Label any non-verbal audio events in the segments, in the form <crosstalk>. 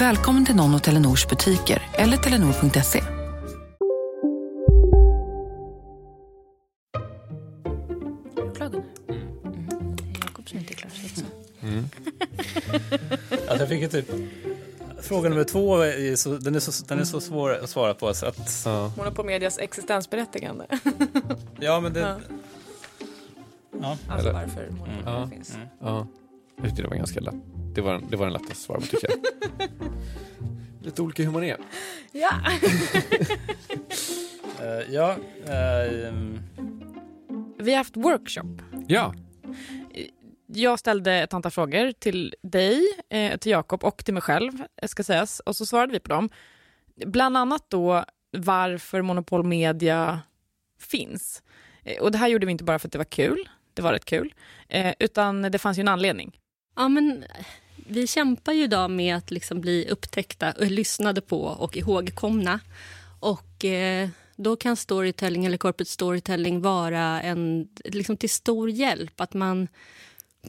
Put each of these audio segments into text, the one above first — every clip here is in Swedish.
Välkommen till någon av Telenors butiker eller telenor.se. Alltså <laughs> jag fick ju typ... Fråga nummer två, är så, den, är så, den är så svår att svara på så att... Ja. Monopolmedias existensberättigande. <laughs> Ja, men det... Ja. Ja. Alltså varför monopol Ja. finns. Ja, jag tyckte det var ganska lätt. Det var, det var den lättaste svara på tycker jag. <laughs> Lite olika hur man är. Ja. <laughs> Eh, ja, eh, mm, Vi har haft workshop. Ja, Jag ställde ett antal frågor till dig, eh, till Jakob och till mig själv, eh, ska sägas. Och så svarade vi på dem. Bland annat då varför Monopol Media finns. Eh, och det här gjorde vi inte bara för att det var kul, det var rätt kul, eh, utan det fanns ju en anledning. Ja, men eh, vi kämpar ju idag med att liksom bli upptäckta, och lyssnade på och ihågkomna. Och eh, då kan storytelling eller corporate storytelling vara en, liksom till stor hjälp. Att man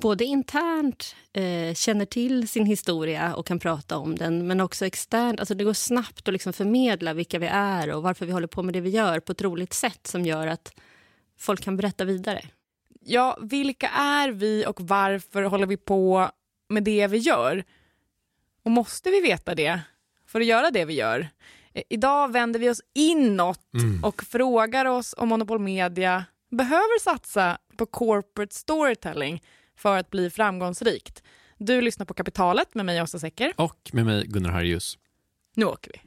både internt eh, känner till sin historia och kan prata om den men också externt. Alltså det går snabbt att liksom förmedla vilka vi är och varför vi håller på med det vi gör på ett roligt sätt som gör att folk kan berätta vidare. Ja, vilka är vi och varför håller vi på med det vi gör? Och måste vi veta det för att göra det vi gör? Eh, Idag vänder vi oss inåt och frågar oss om Monopol Media behöver satsa på corporate storytelling för att bli framgångsrikt. Du lyssnar på Kapitalet med mig, Åsa Secker. och med mig Gunnar Harjus. Nu åker vi.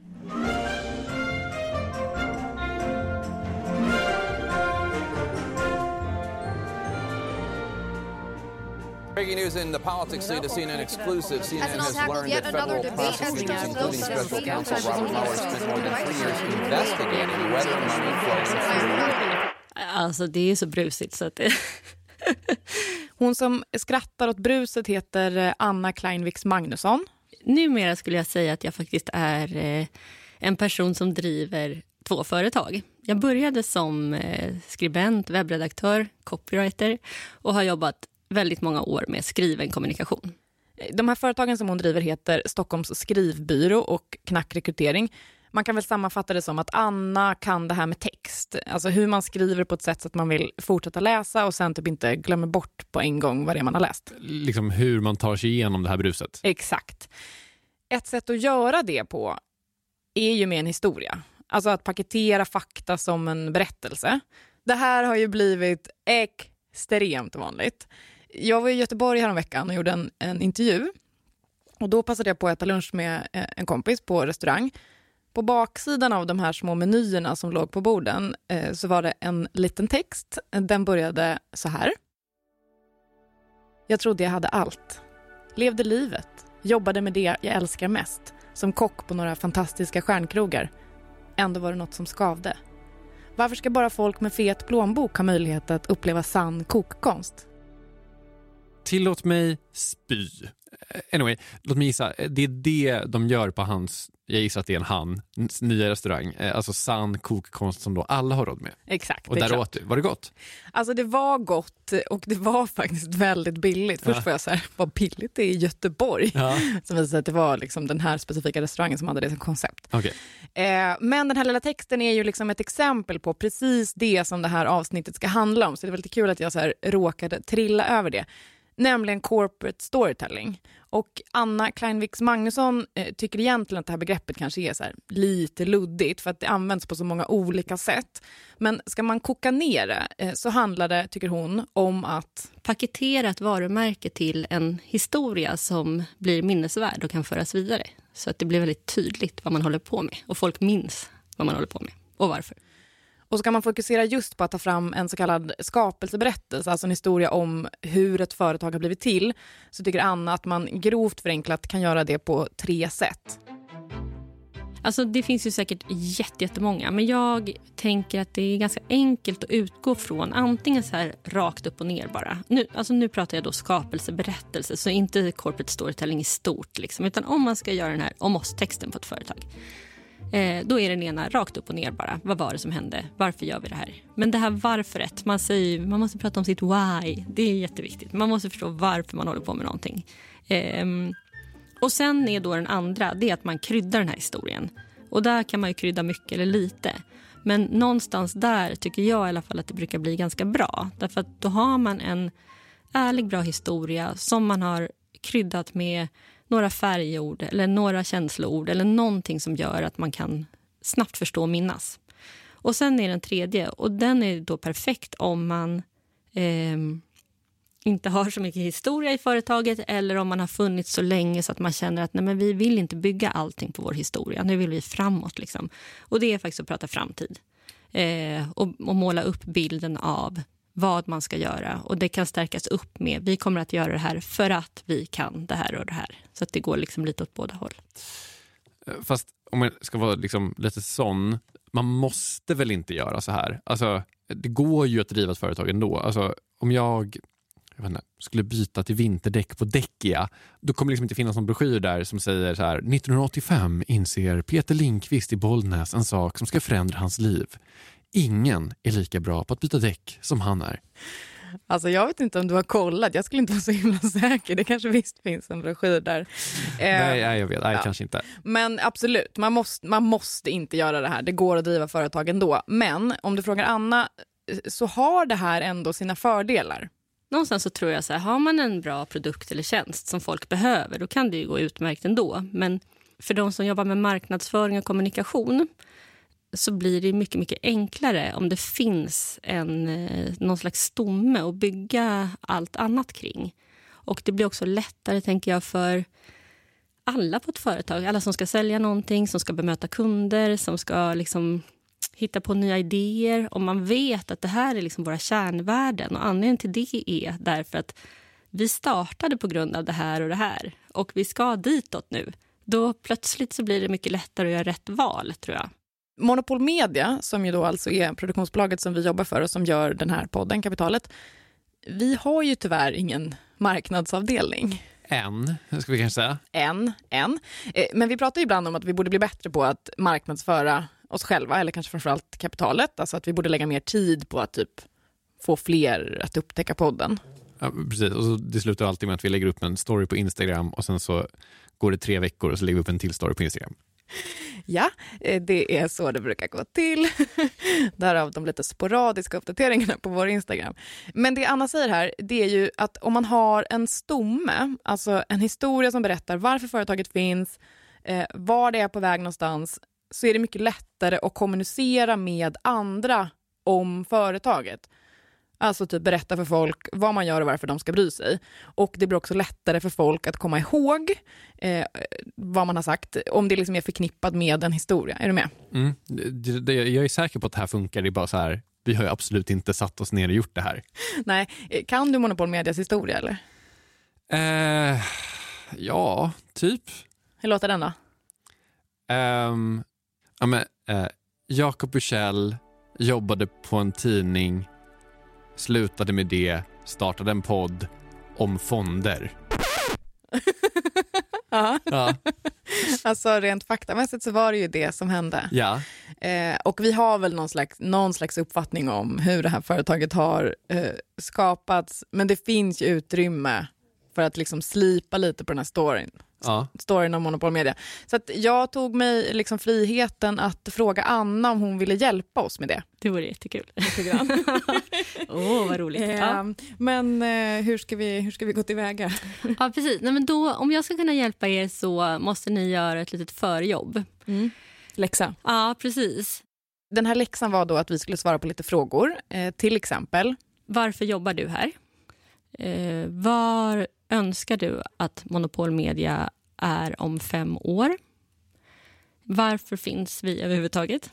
Breaking news in the politics scene to CNN exclusive. CNN has learned that federal prosecutors, including special counsel Robert Mueller, spent more than three years investigating whether money flowed through Alltså det är så brusigt så att det... <laughs> Hon som skrattar åt bruset heter eh, Anna Kleinviks Magnusson. Numera skulle jag säga att jag faktiskt är eh, en person som driver två företag. Jag började som eh, skribent, webbredaktör, copywriter och har jobbat väldigt många år med skriven kommunikation. De här företagen som hon driver heter Stockholms skrivbyrå och Knack Rekrytering. Man kan väl sammanfatta det som att Anna kan det här med text, alltså hur man skriver på ett sätt så att man vill fortsätta läsa och sen typ inte glömmer bort på en gång vad det är man har läst. Liksom hur man tar sig igenom det här bruset. Exakt. Ett sätt att göra det på är ju med en historia. Alltså att paketera fakta som en berättelse. Det här har ju blivit extremt vanligt. Jag var i Göteborg häromveckan och gjorde en, en intervju. Och Då passade jag på att äta lunch med eh, en kompis på restaurang. På baksidan av de här små menyerna som låg på borden eh, så var det en liten text. Den började så här. Jag trodde jag hade allt. Levde livet. Jobbade med det jag älskar mest. Som kock på några fantastiska stjärnkrogar. Ändå var det något som skavde. Varför ska bara folk med fet plånbok ha möjlighet att uppleva sann kokkonst? Tillåt mig spy. Eh, Anyway, låt mig gissa. Det är det de gör på hans, jag gissar att det är en han, nya restaurang. Eh, Alltså sann kokkonst som då alla har råd med. Exakt. Och är där åt du. Var det gott? Alltså det var gott och det var <laughs> faktiskt väldigt billigt. Först Ja. var jag så här, vad billigt det är i Göteborg. Ja. <laughs> Som visade att det var liksom den här specifika restaurangen som hade det som koncept. Eh, men den här lilla texten är ju liksom ett exempel på precis det som det här avsnittet ska handla om. Så det var lite kul att jag så här råkade trilla över det nämligen corporate storytelling. Och Anna Kleinviks Magnusson eh, tycker egentligen att det här begreppet kanske är så här lite luddigt för att det används på så många olika sätt. Men ska man koka ner det eh, så handlar det, tycker hon, om att Paketera ett varumärke till en historia som blir minnesvärd och kan föras vidare. Så att det blir väldigt tydligt vad man håller på med och folk minns vad man håller på med och varför. Och så kan man fokusera just på att ta fram en så kallad skapelseberättelse, alltså en historia om hur ett företag har blivit till, så tycker Anna att man grovt förenklat kan göra det på tre sätt. Alltså det finns ju säkert jättemånga, men jag tänker att det är ganska enkelt att utgå från antingen så här rakt upp och ner bara. Nu, alltså nu pratar jag då skapelseberättelse, så inte corporate storytelling i stort, liksom, utan om man ska göra den här om oss-texten på ett företag. Eh, då är den ena rakt upp och ner bara. Vad var det som hände? Varför gör vi det här? Men det här varföret, man, säger, man måste prata om sitt why. Det är jätteviktigt. Man måste förstå varför man håller på med någonting. Eh, och sen är då den andra, det är att man kryddar den här historien. Och där kan man ju krydda mycket eller lite. Men någonstans där tycker jag i alla fall att det brukar bli ganska bra. Därför att då har man en ärlig, bra historia som man har kryddat med några färgord eller några känsloord eller någonting som gör att man kan snabbt förstå och minnas. Och sen är den tredje, och den är då perfekt om man eh, inte har så mycket historia i företaget eller om man har funnits så länge så att man känner att nej, men vi vill inte bygga allting på vår historia. Nu vill vi framåt. Liksom. Och det är faktiskt att prata framtid. Eh, och, och måla upp bilden av vad man ska göra. Och Det kan stärkas upp med vi kommer att göra det här för att vi kan det här och det här. Så att det går liksom lite åt båda håll. Eh, fast om man ska vara liksom lite sån, man måste väl inte göra så här? Alltså, det går ju att driva ett företag ändå. Alltså, om jag, jag vet inte, skulle byta till vinterdäck på Däckia, då kommer det liksom inte finnas någon broschyr där som säger så här 1985 inser Peter Linkvist i Bollnäs en sak som ska förändra hans liv. Ingen är lika bra på att byta däck som han är. Alltså jag vet inte om du har kollat, jag skulle inte vara så himla säker. Det kanske visst finns en broschyr där. Eh, Nej, nej, jag vet. Nej, ja. kanske inte. Men absolut, man måste, man måste inte göra det här. Det går att driva företag ändå. Men om du frågar Anna eh, så har det här ändå sina fördelar. Någonstans så tror jag så här, har man en bra produkt eller tjänst som folk behöver, då kan det ju gå utmärkt ändå. Men för de som jobbar med marknadsföring och kommunikation så blir det mycket, mycket enklare om det finns en, eh, någon slags stomme att bygga allt annat kring. Och det blir också lättare, tänker jag, för alla på ett företag. Alla som ska sälja någonting, som ska bemöta kunder, som ska liksom hitta på nya idéer. Om man vet att det här är liksom våra kärnvärden och anledningen till det är därför att vi startade på grund av det här och det här och vi ska ditåt nu. Då plötsligt så blir det mycket lättare att göra rätt val, tror jag. Monopol Media, som ju då alltså är produktionsbolaget som vi jobbar för och som gör den här podden, Kapitalet, vi har ju tyvärr ingen marknadsavdelning. Än, ska vi kanske säga. Än, än. Eh, Men vi pratar ju ibland om att vi borde bli bättre på att marknadsföra oss själva, eller kanske framförallt kapitalet. Alltså att vi borde lägga mer tid på att typ få fler att upptäcka podden. Ja, precis. Och så det slutar alltid med att vi lägger upp en story på Instagram och sen så går det tre veckor och så lägger vi upp en till story på Instagram. Ja, eh, det är så det brukar gå till. <laughs> Därav de lite sporadiska uppdateringarna på vår Instagram. Men det Anna säger här, det är ju att om man har en stomme, alltså en historia som berättar varför företaget finns, eh, var det är på väg någonstans, så är det mycket lättare att kommunicera med andra om företaget. Alltså typ berätta för folk vad man gör och varför de ska bry sig. Och det blir också lättare för folk att komma ihåg eh, vad man har sagt, om det liksom är förknippat med en historia. Är du med? Mm. Det, det, jag är säker på att det här funkar, det är bara så här, vi har ju absolut inte satt oss ner och gjort det här. Nej, eh, kan du Monopol Medias historia eller? Eh, ja, typ. Hur låter den då? Um, ja, men, eh, Jakob Bursell jobbade på en tidning, slutade med det, startade en podd om fonder. <laughs> Ja. Ja, Alltså rent faktamässigt så var det ju det som hände. ja. Eh, och vi har väl någon slags, någon slags uppfattning om hur det här företaget har eh, skapats. Men det finns ju utrymme för att liksom slipa lite på den här storyn. Ja. storyn om Monopol Media. Så att jag tog mig liksom friheten att fråga Anna om hon ville hjälpa oss med det. Det vore jättekul. <laughs> Åh, vad roligt. Ja. Eh, Men eh, hur, ska vi, hur ska vi gå tillväga? <laughs> ja, precis. Nej, men då, om jag ska kunna hjälpa er så måste ni göra ett litet förjobb. Läxa. Ja, precis. Den här läxan var då att vi skulle svara på lite frågor. Eh, till exempel, Varför jobbar du här? Eh, var önskar du att Monopol Media är om fem år? Varför finns vi överhuvudtaget?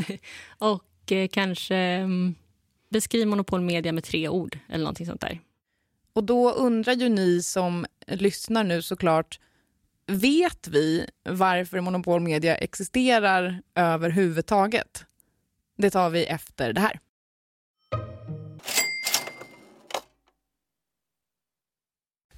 <laughs> och eh, kanske mm, beskriv Monopol Media med tre ord eller någonting sånt där. och då undrar ju ni som lyssnar nu såklart, vet vi varför Monopol Media existerar överhuvudtaget? Det tar vi efter det här.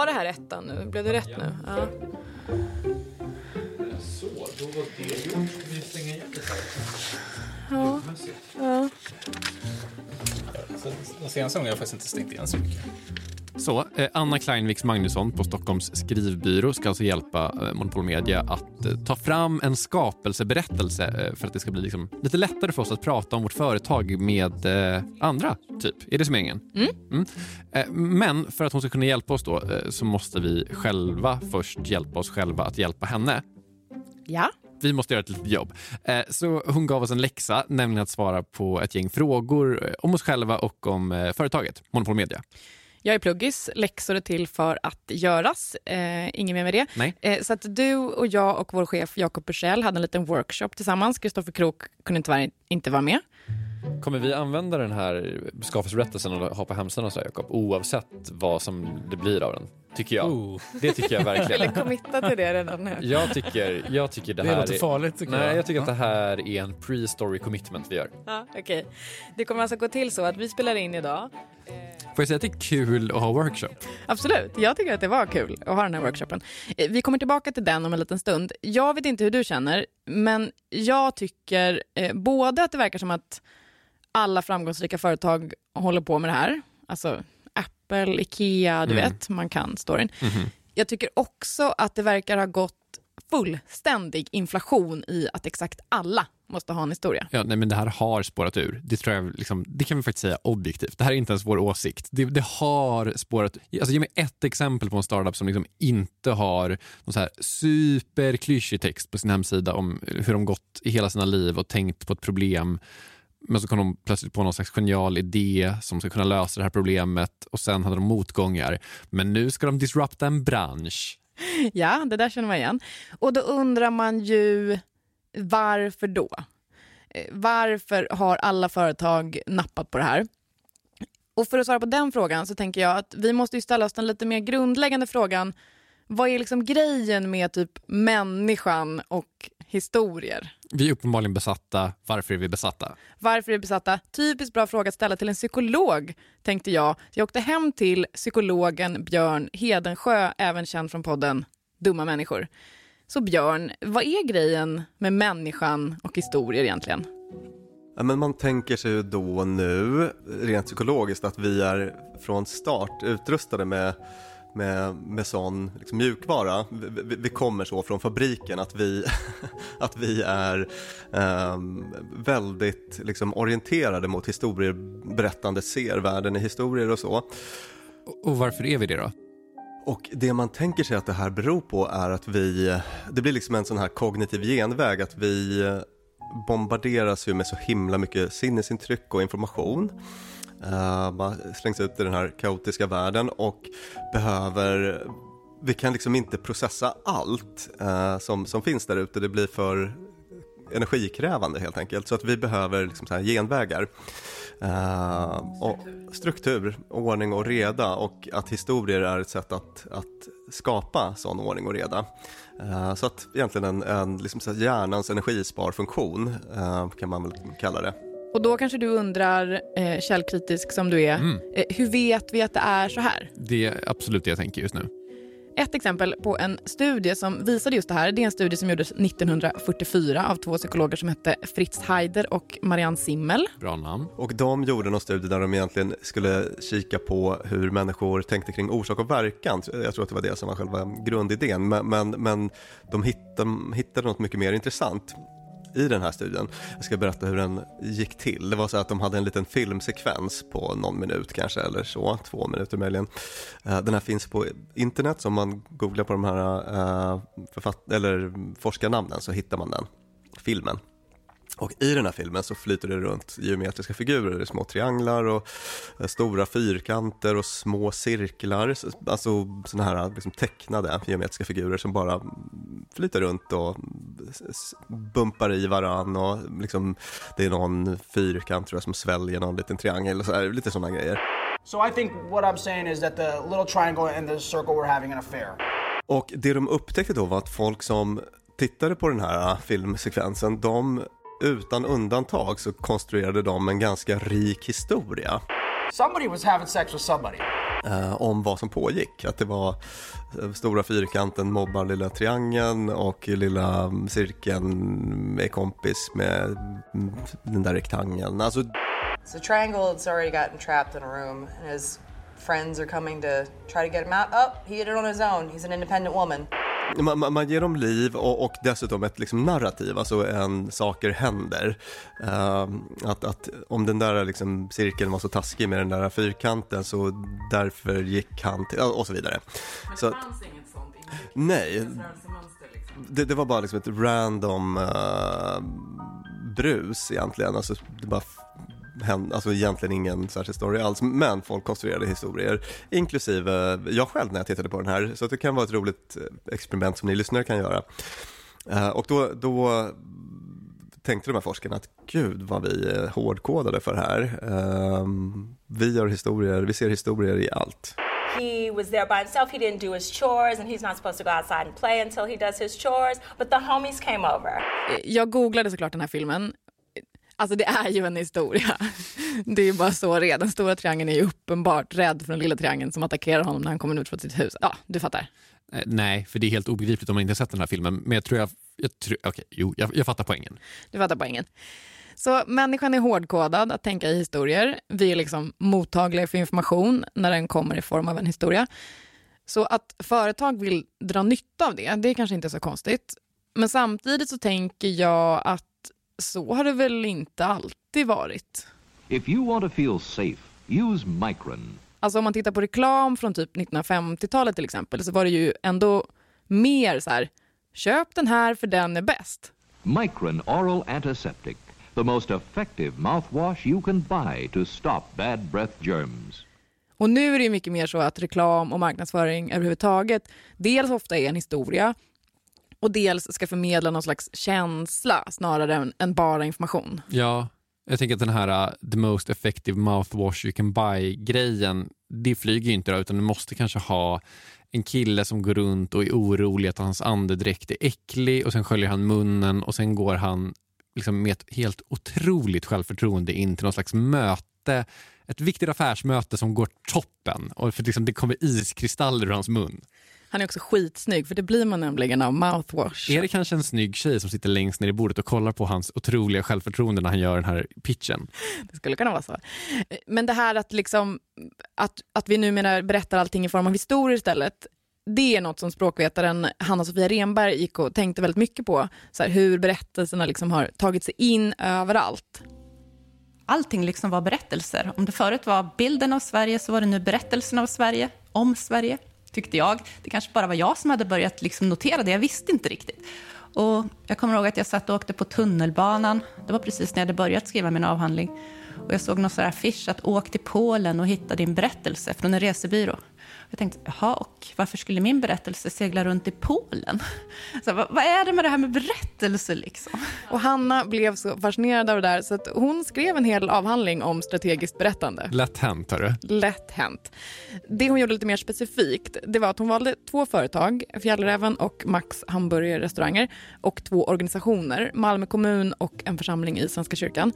Var det här ettan nu? Blev det rätt nu? Ja. Så, då var det gjort. Vi stänger igen det här. Ja. Ja. Den senaste gången har jag faktiskt inte stängt igen så mycket. Så, eh, Anna Kleinviks Magnusson på Stockholms skrivbyrå ska alltså hjälpa eh, Monopol Media att eh, ta fram en skapelseberättelse för att det ska bli liksom lite lättare för oss att prata om vårt företag med andra, typ. Är det som meningen? Mm. Eh, men för att hon ska kunna hjälpa oss då så måste vi själva först hjälpa oss själva att hjälpa henne. ja. Vi måste göra ett litet jobb. Så hon gav oss en läxa, nämligen att svara på ett gäng frågor om oss själva och om företaget, Monopol Media. Jag är pluggis, läxor är till för att göras. Eh, inget mer med det. Nej. Eh, så att du och jag och vår chef Jakob Bursell hade en liten workshop tillsammans. Kristoffer Krook kunde tyvärr inte vara med. Kommer vi använda den här skapelseberättelsen och ha på hemsidan så Jakob, oavsett vad som det blir av den? Tycker jag. Oh, Det tycker jag verkligen. du committa till det redan nu? Jag tycker, jag tycker det det här låter är... farligt tycker Nej, jag. jag tycker att det här är en pre-story commitment vi gör. Ja, okej. Det kommer alltså gå till så att vi spelar in idag. Får jag säga att det är kul att ha workshop? Absolut, jag tycker att det var kul att ha den här workshopen. Eh, Vi kommer tillbaka till den om en liten stund. Jag vet inte hur du känner, men jag tycker eh, både att det verkar som att alla framgångsrika företag håller på med det här. Alltså Apple, Ikea, du Mm. vet, man kan storyn. Mhm. Jag tycker också att det verkar ha gått fullständig inflation i att exakt alla måste ha en historia. Ja, nej, men det här har spårat ur. Det, tror jag, liksom, det kan vi faktiskt säga objektivt. Det här är inte ens vår åsikt. Det, det har spårat alltså, Ge mig ett exempel på en startup som liksom inte har någon så här superklyschig text på sin hemsida om hur de gått i hela sina liv och tänkt på ett problem. Men så kom de plötsligt på någon slags genial idé som ska kunna lösa det här problemet och sen hade de motgångar. Men nu ska de disrupta en bransch. Ja, det där känner man igen. Och då undrar man ju varför då? Eh, varför har alla företag nappat på det här? Och för att svara på den frågan så tänker jag att vi måste ju ställa oss den lite mer grundläggande frågan. Vad är liksom grejen med typ människan och historier? Vi är uppenbarligen besatta. Varför är vi besatta? Varför är vi besatta? Typiskt bra fråga att ställa till en psykolog, tänkte jag. Jag åkte hem till psykologen Björn Hedensjö, även känd från podden Dumma människor. Så Björn, vad är grejen med människan och historier egentligen? Ja, men man tänker sig ju då nu, rent psykologiskt, att vi är från start utrustade med med, med sån liksom, mjukvara. Vi, vi, kommer så från fabriken att vi, <laughs> att vi är um, väldigt liksom, orienterade mot historieberättande, ser världen i historier och så. Och varför är vi det då? Och det man tänker sig att det här beror på är att vi, det blir liksom en sån här kognitiv genväg, att vi bombarderas ju med så himla mycket sinnesintryck och information. Eh, uh, man slängs ut i den här kaotiska världen och behöver vi kan liksom inte processa allt uh, som, som finns där ute. Det blir för energikrävande helt enkelt. Så att vi behöver liksom så här genvägar. Uh, och struktur, ordning och reda och att historier är ett sätt att, att skapa sån ordning och reda. Uh, så att egentligen en, en liksom så hjärnans energisparfunktion uh, kan man väl kalla det. Och då kanske du undrar, eh, källkritisk som du är, mm. eh, hur vet vi att det är så här? Det är absolut det jag tänker just nu. Ett exempel på en studie som visade just det här, det är en studie som gjordes 1944 av två psykologer som hette Fritz Heider och Marianne Simmel. Bra namn. Och de gjorde någon studie där de egentligen skulle kika på hur människor tänkte kring orsak och verkan. Jag tror att det var det som var själva grundidén, men, men, men de hittade, hittade något mycket mer intressant i den här studien. Jag ska berätta hur den gick till. Det var så att de hade en liten filmsekvens på någon minut kanske eller så, två minuter möjligen. Eh, den här finns på internet, så om man googlar på de här eh, författ- eller forskarnamnen så hittar man den filmen. Och i den här filmen så flyter det runt geometriska figurer, det är små trianglar och eh, stora fyrkanter och små cirklar, alltså sådana här liksom tecknade geometriska figurer som bara flyter runt och bumpar i varann och liksom, det är någon fyrkant tror jag som sväljer någon liten triangel och så här, lite sådana grejer. So I think what I'm saying is that the little triangle and the circle were having an affair. Och det de upptäckte då var att folk som tittade på den här filmsekvensen, de utan undantag så konstruerade de en ganska rik historia. Somebody was having sex with somebody. Uh, om vad som pågick. Att det var uh, stora fyrkanten mobbar lilla triangeln och lilla cirkeln är kompis med mm, den där rektangeln. Alltså... So triangle has already gotten trapped in a room and his friends are coming to try to get him out. Oh, he did it on his own. He's an independent woman. Man, man, ger dem liv och, och dessutom ett liksom narrativ, alltså en saker händer. Uh, att, att om den där liksom cirkeln var så taskig med den där fyrkanten så därför gick han till, och så vidare. Men det så, fanns inget sånt? Nej. Liksom. Det, det, var bara liksom ett random uh, brus egentligen. Alltså, det bara alltså egentligen ingen särskild story alls, men folk konstruerade historier, inklusive jag själv när jag tittade på den här, så det kan vara ett roligt eh, experiment som ni lyssnare kan göra. Uh, och då, då tänkte de här forskarna att gud vad vi är hårdkodade för här. Uh, vi gör historier, vi ser historier i allt. He was there by himself. He didn't do his chores and he's not supposed to go outside and play until he does his chores. But the homies came over. Jag googlade såklart den här filmen Alltså det är ju en historia. Det är ju bara så redan. Den stora triangeln är ju uppenbart rädd för den lilla triangeln som attackerar honom när han kommer ut från sitt hus. Ja, du fattar. Eh, nej, för det är helt obegripligt om man inte sett den här filmen. Men jag tror jag... jag tror, okay, jo, jag, jag fattar poängen. Du fattar poängen. Så människan är hårdkodad att tänka i historier. Vi är liksom mottagliga för information när den kommer i form av en historia. Så att företag vill dra nytta av det, det är kanske inte så konstigt. Men samtidigt så tänker jag att så har det väl inte alltid varit. If you want to feel safe, use Micron. Alltså om man tittar på reklam från typ 1950-talet till exempel så var det ju ändå mer så här, köp den här för den är bäst. Micron Oral Antiseptic, the most effective mouthwash you can buy to stop bad breath germs. Och nu är det mycket mer så att reklam och marknadsföring överhuvudtaget dels ofta är en historia och dels ska förmedla någon slags känsla snarare än, än bara information. Ja, Jag tänker att den här uh, the most effective mouthwash you can buy-grejen, det flyger ju inte då, utan du måste kanske ha en kille som går runt och är orolig att hans andedräkt är äcklig och sen sköljer han munnen och sen går han liksom med ett helt otroligt självförtroende in till någon slags möte, ett viktigt affärsmöte som går toppen och för liksom det kommer iskristaller ur hans mun. Han är också skitsnygg, för det blir man nämligen av mouthwash. Är det kanske en snygg tjej som sitter längst ner i bordet och kollar på hans otroliga självförtroende när han gör den här pitchen? Det skulle kunna vara så. Men det här att, liksom, att, att vi numera berättar allting i form av historier istället, det är något som språkvetaren Hanna-Sofia Renberg gick och tänkte väldigt mycket på. Så här, hur berättelserna liksom har tagit sig in överallt. Allting liksom var berättelser. Om det förut var bilden av Sverige så var det nu berättelsen av Sverige, om Sverige, tyckte jag. Det kanske bara var jag som hade börjat liksom notera det, jag visste inte riktigt. Och jag kommer ihåg att jag satt och åkte på tunnelbanan. Det var precis när jag hade börjat skriva min avhandling. Och jag såg någon sån här affisch att åk till Polen och hitta din berättelse från en resebyrå. Jag tänkte, jaha, och varför skulle min berättelse segla runt i Polen? <laughs> Så, vad, vad är det med det här med berättelse liksom? Och Hanna blev så fascinerad av det där så att hon skrev en hel avhandling om strategiskt berättande. Lätt hänt, hörru. Lätt hänt. Det hon gjorde lite mer specifikt det var att hon valde två företag, Fjällräven och Max hamburgerrestauranger och två organisationer, Malmö kommun och en församling i Svenska kyrkan.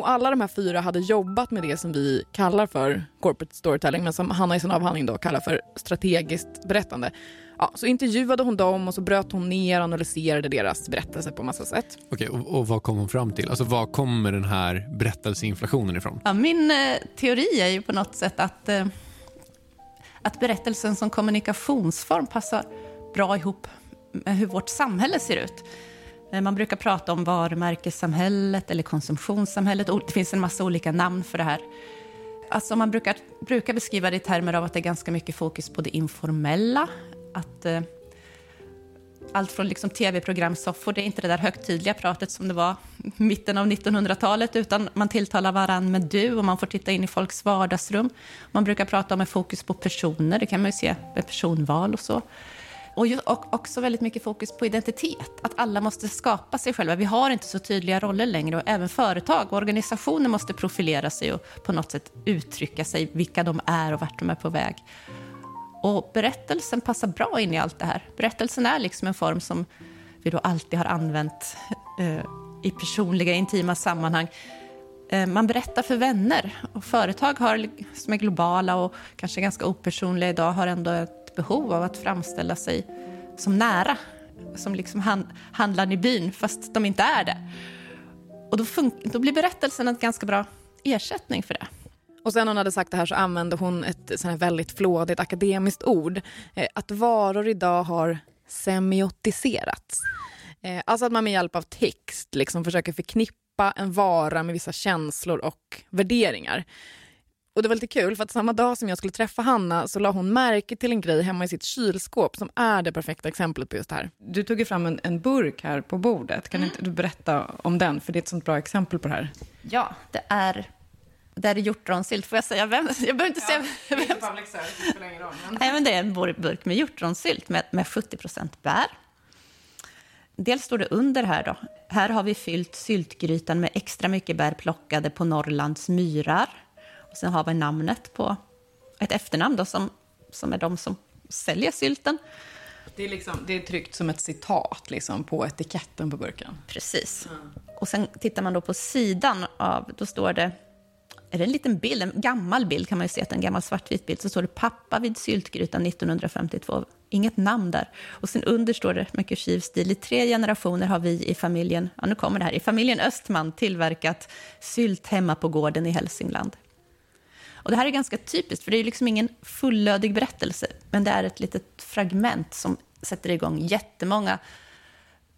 Och alla de här fyra hade jobbat med det som vi kallar för corporate storytelling, men som Hanna i sin avhandling då kallar för strategiskt berättande. Ja, så intervjuade hon dem och så bröt hon ner och analyserade deras berättelse på massa sätt. Okej, och, och vad kom hon fram till? Alltså var kommer den här berättelseinflationen ifrån? Ja, min eh, teori är ju på något sätt att, eh, att berättelsen som kommunikationsform passar bra ihop med hur vårt samhälle ser ut. Eh, man brukar prata om varumärkessamhället eller konsumtionssamhället. Det finns en massa olika namn för det här. Alltså man brukar, brukar beskriva det i termer av att det är ganska mycket fokus på det informella. Att, eh, allt från liksom tv-programsoffor, det är inte det där högtidliga pratet som det var i <laughs> mitten av 1900-talet, utan man tilltalar varann med du och man får titta in i folks vardagsrum. Man brukar prata om en fokus på personer, det kan man ju se med personval och så. Och, ju, och också väldigt mycket fokus på identitet, att alla måste skapa sig själva. Vi har inte så tydliga roller längre och även företag och organisationer måste profilera sig och på något sätt uttrycka sig, vilka de är och vart de är på väg. Och berättelsen passar bra in i allt det här. Berättelsen är liksom en form som vi då alltid har använt eh, i personliga, intima sammanhang. Eh, man berättar för vänner och företag har, som är globala och kanske ganska opersonliga idag har ändå ett behov av att framställa sig som nära, som liksom hand, handlaren i byn, fast de inte är det. Och då, fun- då blir berättelsen en ganska bra ersättning för det. Och sen hon hade sagt det här så använde hon ett här väldigt flådigt akademiskt ord. Eh, att varor idag har semiotiserats. Eh, alltså att man med hjälp av text liksom försöker förknippa en vara med vissa känslor och värderingar. Och det var lite kul för att samma dag som jag skulle träffa Hanna så la hon märke till en grej hemma i sitt kylskåp som är det perfekta exemplet på just det här. Du tog ju fram en, en burk här på bordet. Kan inte du berätta om den? För det är ett sånt bra exempel på det här. Ja, det är, det är hjortronsylt. Får jag säga vem? Jag behöver inte säga vem. Nej, men det är en bur- burk med hjortronsylt med, med 70% bär. Dels står det under här då. Här har vi fyllt syltgrytan med extra mycket bär plockade på Norrlands myrar. Och sen har vi namnet på ett efternamn då som, som är de som säljer sylten. Det är, liksom, det är tryckt som ett citat liksom, på etiketten på burken. Precis. Och sen tittar man då på sidan av, då står det, är det en liten bild, en gammal bild kan man ju se, en gammal svartvit bild, så står det pappa vid syltgrytan 1952. Inget namn där. Och sen under står det med kursiv stil, i tre generationer har vi i familjen, ja nu kommer det här, i familjen Östman tillverkat sylt hemma på gården i Hälsingland. Och det här är ganska typiskt, för det är liksom ingen fullödig berättelse, men det är ett litet fragment som sätter igång jättemånga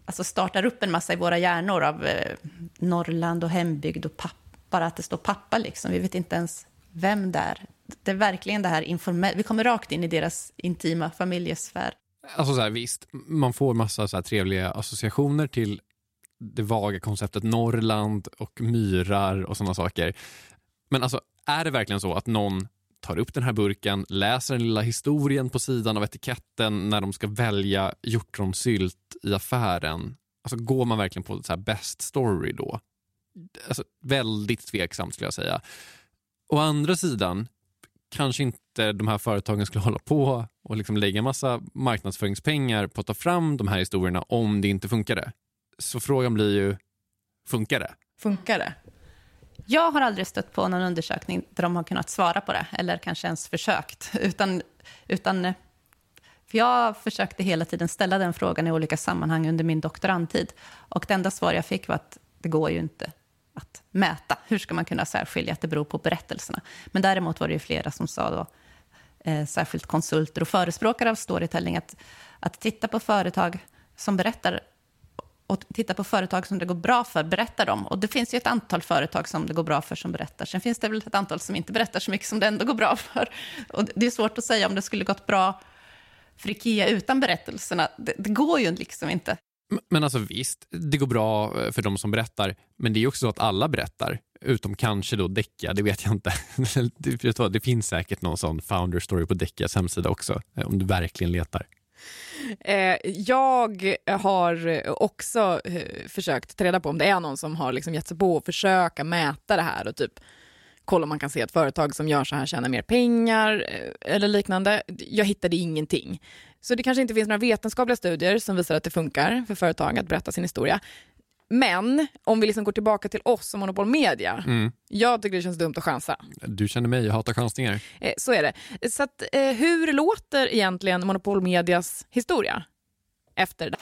alltså startar upp en massa i våra hjärnor av eh, Norrland och hembygd och papp, bara att det står pappa. Liksom. Vi vet inte ens vem det är. Det är verkligen det här informella. Vi kommer rakt in i deras intima familjesfär. Alltså så här, visst, man får massa så här trevliga associationer till det vaga konceptet Norrland och myrar och sådana saker. Men alltså, är det verkligen så att någon tar upp den här burken, läser den lilla historien på sidan av etiketten när de ska välja hjortronsylt i affären? Alltså går man verkligen på så här best story då? alltså, väldigt tveksamt skulle jag säga. Å andra sidan, kanske inte de här företagen skulle <laughs> hålla på och liksom lägga massa marknadsföringspengar på att ta fram de här historierna om det inte funkade. Så frågan blir ju, funkar det? Funkar det? Jag har aldrig stött på någon undersökning där de har kunnat svara på det, eller kanske ens försökt. <laughs> Utan, utan, eh, för jag försökte hela tiden ställa den frågan i olika sammanhang under min doktorandtid. Och det enda svar jag fick var att det går ju inte att mäta. Hur ska man kunna särskilja att det beror på berättelserna? Men däremot var det ju flera som sa då, eh, särskilt konsulter och förespråkare av storytelling, att, att titta på företag som berättar och titta på företag som det går bra för, berättar de. Och det finns ju ett antal företag som det går bra för som berättar. Sen finns det väl ett antal som inte berättar så mycket som det ändå går bra för. Och det är svårt att säga om det skulle gått bra för Ikea utan berättelserna. Det, det går ju liksom inte. Men alltså visst, det går bra eh, för de som berättar, men det är också så att alla berättar, utom kanske då Däcka, det vet jag inte. <laughs> det finns säkert någon sån founder story på Däckas hemsida också, eh, om du verkligen letar. Eh, jag har också eh, försökt ta reda på om det är någon som har liksom gett sig på att försöka mäta det här och typ kolla om man kan se att företag som gör så här tjänar mer pengar eh, eller liknande. Jag hittade ingenting. Så det kanske inte finns några vetenskapliga studier som visar att det funkar för företag att berätta sin historia. Men om vi liksom går tillbaka till oss som Monopol Media. Mm. Jag tycker det känns dumt att chansa. Du känner mig, jag hatar chansningar. Eh, så är det. Så att, eh, hur låter egentligen Monopol Medias historia efter det?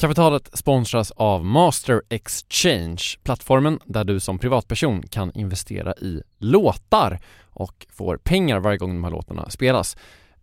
Kapitalet sponsras av Master Exchange, plattformen där du som privatperson kan investera i låtar och får pengar varje gång de här låtarna spelas.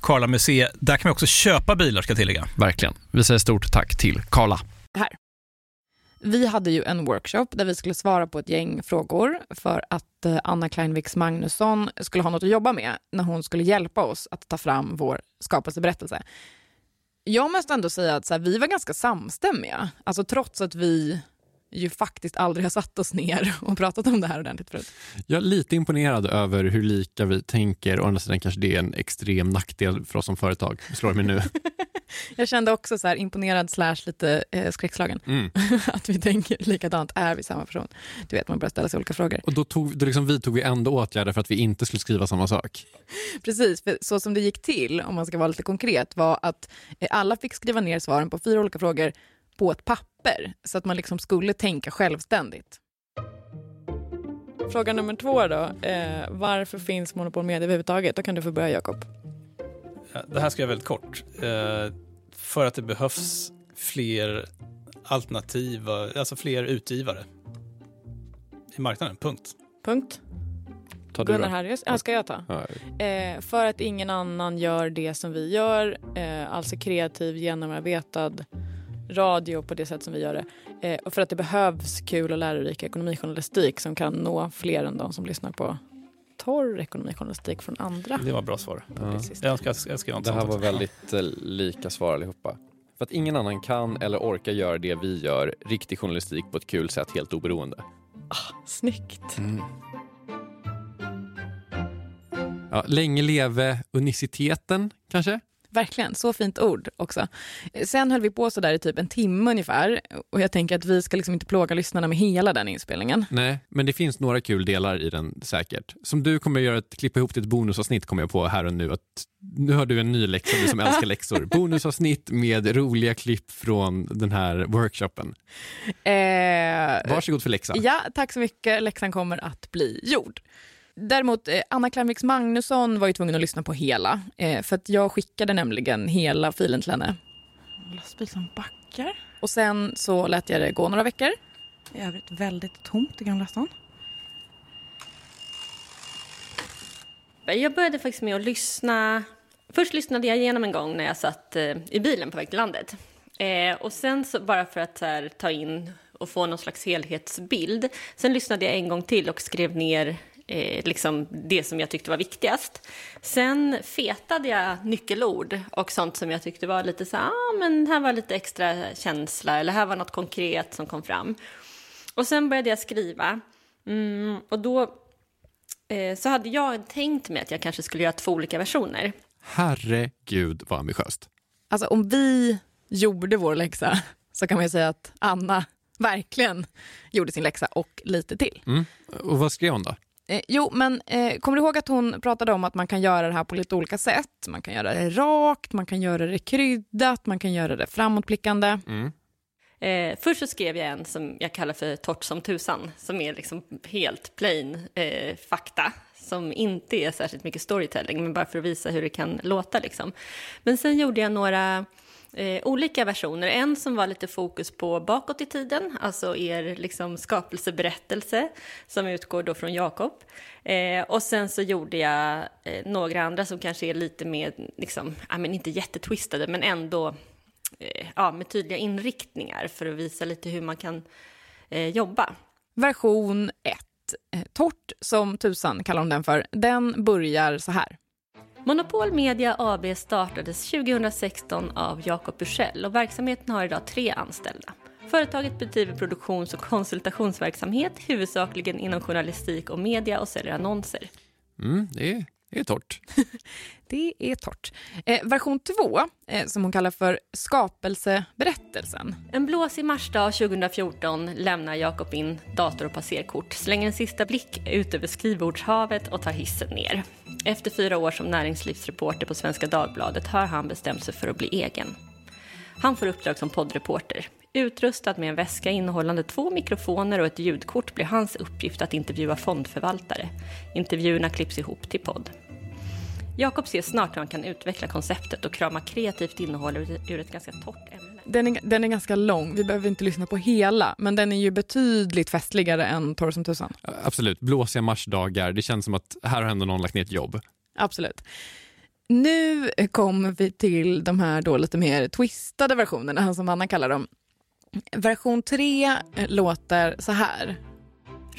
Karla Museet. Där kan man också köpa bilar ska jag tillägga. Verkligen. Vi säger stort tack till Karla. Här. Vi hade ju en workshop där vi skulle svara på ett gäng frågor för att eh, Anna Kleinviks Magnusson skulle ha något att jobba med när hon skulle hjälpa oss att ta fram vår skapelseberättelse. Jag måste ändå säga att så här, vi var ganska samstämmiga. Alltså trots att vi ju faktiskt aldrig har satt oss ner och pratat om det här ordentligt förut. Jag är lite imponerad över hur lika vi tänker. Å andra sidan kanske det är en extrem nackdel för oss som företag. Slår mig nu. <laughs> Jag kände också så här imponerad slash lite eh, skräckslagen. Mm. <laughs> att vi tänker likadant. Är vi samma person? Du vet, man börjar ställa sig olika frågor. Och då, tog, då liksom vidtog vi ändå åtgärder för att vi inte skulle skriva samma sak. <laughs> Precis, för så som det gick till, om man ska vara lite konkret, var att eh, alla fick skriva ner svaren på fyra olika frågor på ett papper, så att man liksom skulle tänka självständigt. Fråga nummer två då. Eh, varför finns Monopol Media överhuvudtaget? Då kan du få börja, Jakob. Ja, Det här ska jag väldigt kort. Eh, för att det behövs fler alternativa, alltså fler utgivare i marknaden, punkt. Punkt. Ta du Gunnar. Harrius. Ja, ska jag ta? Eh, för att ingen annan gör det som vi gör, eh, alltså kreativ, genomarbetad radio på det sätt som vi gör det. Eh, och för att det behövs kul och lärorik ekonomijournalistik som kan nå fler än de som lyssnar på torr ekonomijournalistik från andra. Det var bra svar. Ja. Jag önskar, jag önskar Det här var väldigt eh, lika svar allihopa. För att ingen annan kan eller orkar göra det vi gör, riktig journalistik på ett kul sätt, helt oberoende. Snyggt. Ja, länge leve uniciteten, kanske? Verkligen, så fint ord också. Sen höll vi på så där i typ en timme ungefär och jag tänker att vi ska liksom inte plåga lyssnarna med hela den inspelningen. Nej, men det finns några kul delar i den säkert. Som du kommer att göra ett, klippa ihop till ett bonusavsnitt kommer jag på här och nu. Att nu har du en ny läxa, du som älskar <laughs> läxor. Bonusavsnitt med roliga klipp från den här workshopen. Eh, Varsågod för läxa. Ja, tack så mycket. Läxan kommer att bli gjord. Däremot, eh, Anna Klarmviks Magnusson var ju tvungen att lyssna på hela. Eh, för att jag skickade nämligen hela filen till henne. Lastbil som backar. Och sen så lät jag det gå några veckor. I övrigt väldigt tomt i Gamla stan. Jag började faktiskt med att lyssna. Först lyssnade jag igenom en gång när jag satt eh, i bilen på väg till landet. Och sen så bara för att här, ta in och få någon slags helhetsbild. Sen lyssnade jag en gång till och skrev ner eh, liksom det som jag tyckte var viktigast. Sen fetade jag nyckelord och sånt som jag tyckte var lite så här, ah, men här var lite extra känsla eller här var något konkret som kom fram. Och sen började jag skriva. Mm, och då eh, så hade jag tänkt mig att jag kanske skulle göra två olika versioner. Herregud vad ambitiöst. Alltså om vi gjorde vår läxa så kan man ju säga att Anna verkligen gjorde sin läxa och lite till. Mm. Och vad skrev hon då? Eh, jo, men eh, kommer du ihåg att hon pratade om att man kan göra det här på lite olika sätt? Man kan göra det rakt, man kan göra det kryddat, man kan göra det framåtblickande. Eh, först så skrev jag en som jag kallar för torrt som tusan, som är liksom helt plain eh, fakta, som inte är särskilt mycket storytelling, men bara för att visa hur det kan låta. Liksom. Men sen gjorde jag några eh, olika versioner. En som var lite fokus på bakåt i tiden, alltså er liksom, skapelseberättelse, som utgår då från Jakob. Eh, och sen så gjorde jag eh, några andra som kanske är lite mer, liksom, ja, men inte jättetwistade, men ändå eh, ja, med tydliga inriktningar för att visa lite hur man kan eh, jobba. Version 1, eh, torrt som tusan kallar hon den för, den börjar så här. Monopol Media AB startades 2016 av Jakob Bursell och verksamheten har idag tre anställda. Företaget bedriver produktions och konsultationsverksamhet huvudsakligen inom journalistik och media och säljer annonser. Mm, det, är, det är torrt. <laughs> Det är torrt. Eh, version 2, eh, som hon kallar för skapelseberättelsen. En blåsig marsdag 2014 lämnar Jakob in dator och passerkort, slänger en sista blick ut över skrivbordshavet och tar hissen ner. Efter fyra år som näringslivsreporter på Svenska Dagbladet har han bestämt sig för att bli egen. Han får uppdrag som poddreporter. Utrustad med en väska innehållande två mikrofoner och ett ljudkort blir hans uppgift att intervjua fondförvaltare. Intervjuerna klipps ihop till podd. Jakob ser snart hur han kan utveckla konceptet och krama kreativt innehåll ur ur ett ganska torrt ämne. Den är, den är ganska lång, vi behöver inte lyssna på hela, men den är ju betydligt festligare än Torr som tusan. Absolut, blåsiga marsdagar. Det känns som att här har ändå någon lagt ner ett jobb. Absolut. Nu kommer vi till de här då lite mer twistade versionerna, som Anna kallar dem. Version 3 låter så här.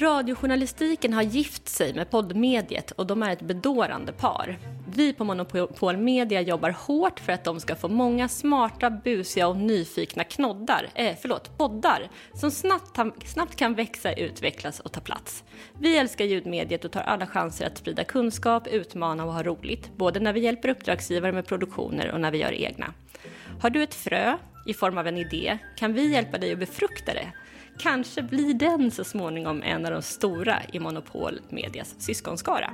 Radiojournalistiken har gift sig med poddmediet och de är ett bedårande par. Vi på Monopol Media jobbar hårt för att de ska få många smarta, busiga och nyfikna knoddar, eh, förlåt, poddar som snabbt, snabbt kan växa, utvecklas och ta plats. Vi älskar ljudmediet och tar alla chanser att sprida kunskap, utmana och ha roligt, både när vi hjälper uppdragsgivare med produktioner och när vi gör egna. Har du ett frö i form av en idé kan vi hjälpa dig att befrukta det Kanske blir den så småningom en av de stora i Monopol Medias syskonskara.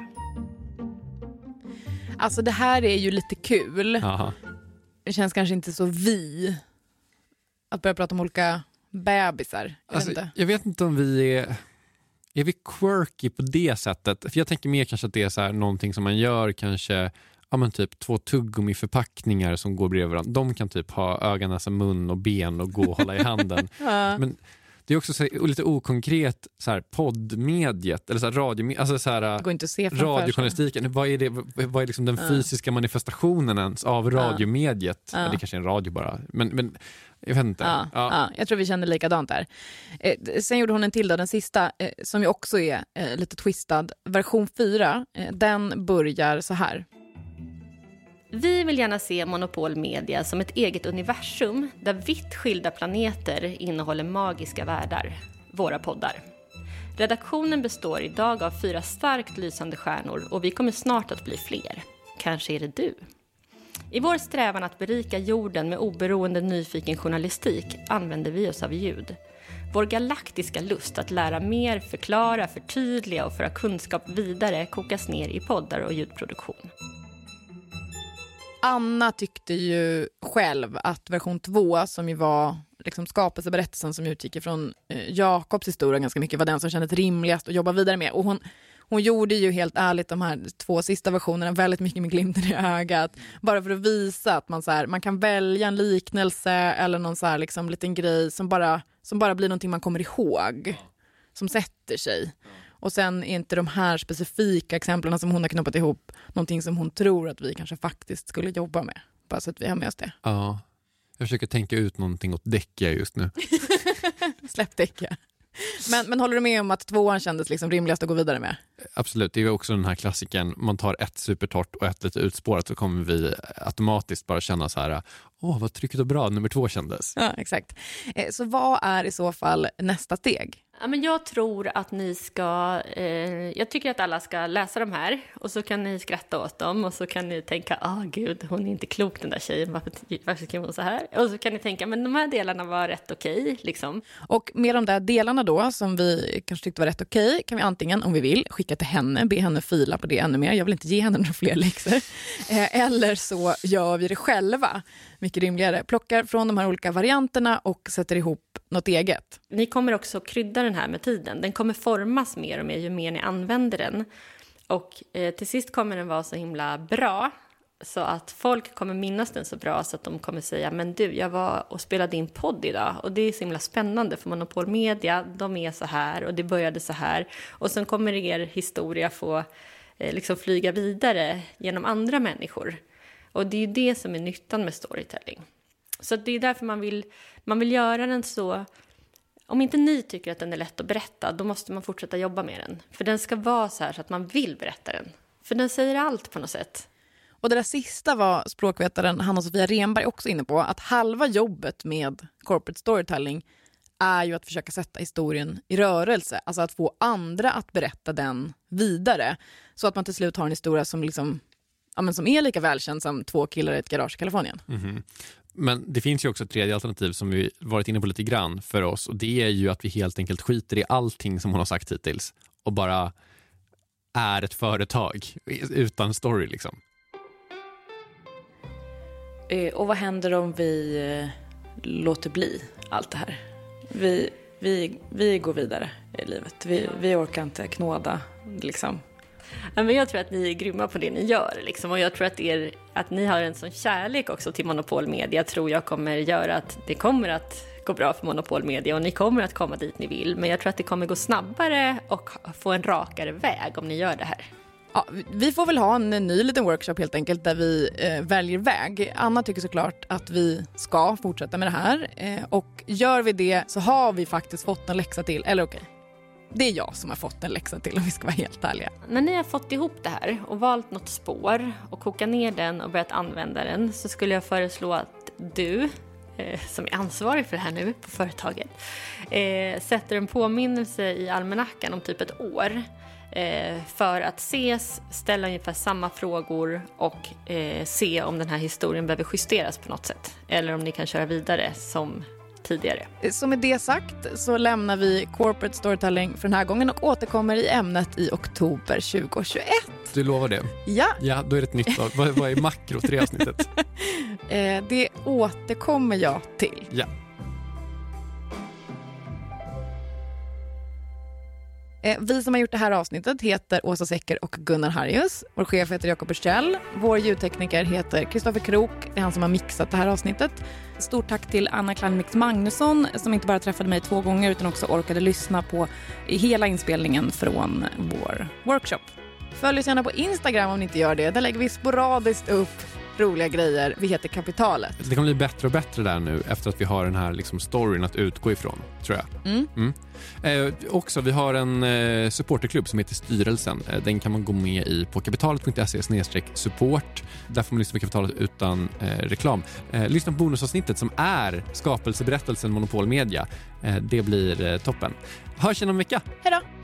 Alltså det här är ju lite kul. Aha. Det känns kanske inte så vi att börja prata om olika bebisar. Jag, Alltså, vet inte. jag vet inte om vi är... Är vi quirky på det sättet? För jag tänker mer kanske att det är så här någonting som man gör kanske Ja men typ två tuggummi-förpackningar som går bredvid varandra. De kan typ ha öga, näsa, mun och ben och gå och hålla i handen. <laughs> Ja. Men det är också så här, lite okonkret så här, poddmediet, eller så här, radio, alltså så här, Det går inte att se radiojournalistiken. Vad är, det, vad är liksom den Ja. fysiska manifestationen ens av radiomediet? Ja. Eller kanske en radio bara. Men, men jag vet inte. Ja, Ja. ja, jag tror vi känner likadant där. Eh, sen gjorde hon en till, då, den sista, eh, som ju också är eh, lite twistad. Version 4, eh, den börjar så här. Vi vill gärna se Monopol Media som ett eget universum där vitt skilda planeter innehåller magiska världar, våra poddar. Redaktionen består idag av fyra starkt lysande stjärnor och vi kommer snart att bli fler. Kanske är det du? I vår strävan att berika jorden med oberoende nyfiken journalistik använder vi oss av ljud. Vår galaktiska lust att lära mer, förklara, förtydliga och föra kunskap vidare kokas ner i poddar och ljudproduktion. Anna tyckte ju själv att version 2, som ju var liksom skapelseberättelsen som utgick ifrån eh, Jakobs historia ganska mycket, var den som kändes rimligast att jobba vidare med. Och hon, hon gjorde ju helt ärligt de här två sista versionerna väldigt mycket med glimten i ögat. Bara för att visa att man, så här, man kan välja en liknelse eller någon så här, liksom, liten grej som bara, som bara blir någonting man kommer ihåg. Som sätter sig. Och sen är inte de här specifika exemplen som hon har knoppat ihop någonting som hon tror att vi kanske faktiskt skulle jobba med. Bara så att vi har med oss det. Ja. Jag försöker tänka ut någonting åt Däckia just nu. <laughs> Släpp Däckia. Men, men håller du med om att tvåan kändes liksom rimligast att gå vidare med? Absolut, det är också den här klassiken, man tar ett supertorrt och ett lite utspårat så kommer vi automatiskt bara känna så här, åh vad trycket och bra nummer två kändes. Ja, exakt. Eh, Så vad är i så fall nästa steg? Ja, men jag tror att ni ska... Eh, jag tycker att alla ska läsa de här och så kan ni skratta åt dem och så kan ni tänka, ah gud, hon är inte klok den där tjejen, varför, varför skriver hon så här? Och så kan ni tänka, men de här delarna var rätt okej, liksom. Och med de där delarna då, som vi kanske tyckte var rätt okej, kan vi antingen, om vi vill, skicka till henne, be henne fila på det ännu mer. Jag vill inte ge henne några fler läxor. <laughs> Eh, eller så gör vi det själva, mycket rimligare. Plockar från de här olika varianterna och sätter ihop något eget. Ni kommer också krydda den här med tiden. Den kommer formas mer och mer ju mer ni använder den. Och eh, till sist kommer den vara så himla bra så att folk kommer minnas den så bra så att de kommer säga men du, jag var och spelade in podd idag och det är så himla spännande för Monopol Media, de är så här och det började så här och sen kommer er historia få eh, liksom flyga vidare genom andra människor. Och det är ju det som är nyttan med storytelling. Så det är därför man vill, man vill göra den så... Om inte ni tycker att den är lätt att berätta, då måste man fortsätta jobba med den. För den ska vara så här så att man vill berätta den. För den säger allt på något sätt. Och det där sista var språkvetaren Hanna-Sofia Renberg också inne på, att halva jobbet med corporate storytelling är ju att försöka sätta historien i rörelse, alltså att få andra att berätta den vidare, så att man till slut har en historia som, liksom, ja, men som är lika välkänd som två killar i ett garage i Kalifornien. Mhm. Men det finns ju också ett tredje alternativ som vi varit inne på lite grann för oss och det är ju att vi helt enkelt skiter i allting som hon har sagt hittills och bara är ett företag <laughs> utan story liksom. Eh, och vad händer om vi eh, låter bli allt det här? Vi, vi, vi går vidare i livet. Vi, vi orkar inte knåda liksom. Ja, men jag tror att ni är grymma på det ni gör. Liksom. Och jag tror att, er, att ni har en sån kärlek också till Monopol Media tror jag kommer göra att det kommer att gå bra för Monopol Media och ni kommer att komma dit ni vill. Men jag tror att det kommer gå snabbare och få en rakare väg om ni gör det här. Ja, vi får väl ha en ny liten workshop helt enkelt där vi eh, väljer väg. Anna tycker såklart att vi ska fortsätta med det här eh, och gör vi det så har vi faktiskt fått en läxa till, eller okej? Det är jag som har fått en läxa till om vi ska vara helt ärliga. När ni har fått ihop det här och valt något spår och kokat ner den och börjat använda den så skulle jag föreslå att du, eh, som är ansvarig för det här nu på företaget, eh, sätter en påminnelse i almanackan om typ ett år eh, för att ses, ställa ungefär samma frågor och eh, se om den här historien behöver justeras på något sätt. Eller om ni kan köra vidare som tidigare. Så med det sagt så lämnar vi corporate storytelling för den här gången och återkommer i ämnet i oktober 2021. Du lovar det? Ja. Ja, då är det ett nytt. Vad, vad är makrot i det avsnittet? <laughs> Eh, det återkommer jag till. Ja. Eh, Vi som har gjort det här avsnittet heter Åsa Secker och Gunnar Harrius. Vår chef heter Jakob Bursell. Vår ljudtekniker heter Kristoffer Krook. Det är han som har mixat det här avsnittet. Stort tack till Anna Kleinmix Magnusson som inte bara träffade mig två gånger utan också orkade lyssna på hela inspelningen från vår workshop. Följ oss gärna på Instagram om ni inte gör det. Där lägger vi sporadiskt upp roliga grejer. Vi heter Kapitalet. Det kommer bli bättre och bättre där nu efter att vi har den här liksom storyn att utgå ifrån, tror jag. Mm. Mm. Eh, också, vi har en eh, supporterklubb som heter Styrelsen. Eh, den kan man gå med i på kapitalet.se support. Där får man lyssna på Kapitalet utan eh, reklam. Eh, lyssna på bonusavsnittet som är skapelseberättelsen Monopol Media. Eh, det blir eh, toppen. Hörs igen om en vecka. Hej då!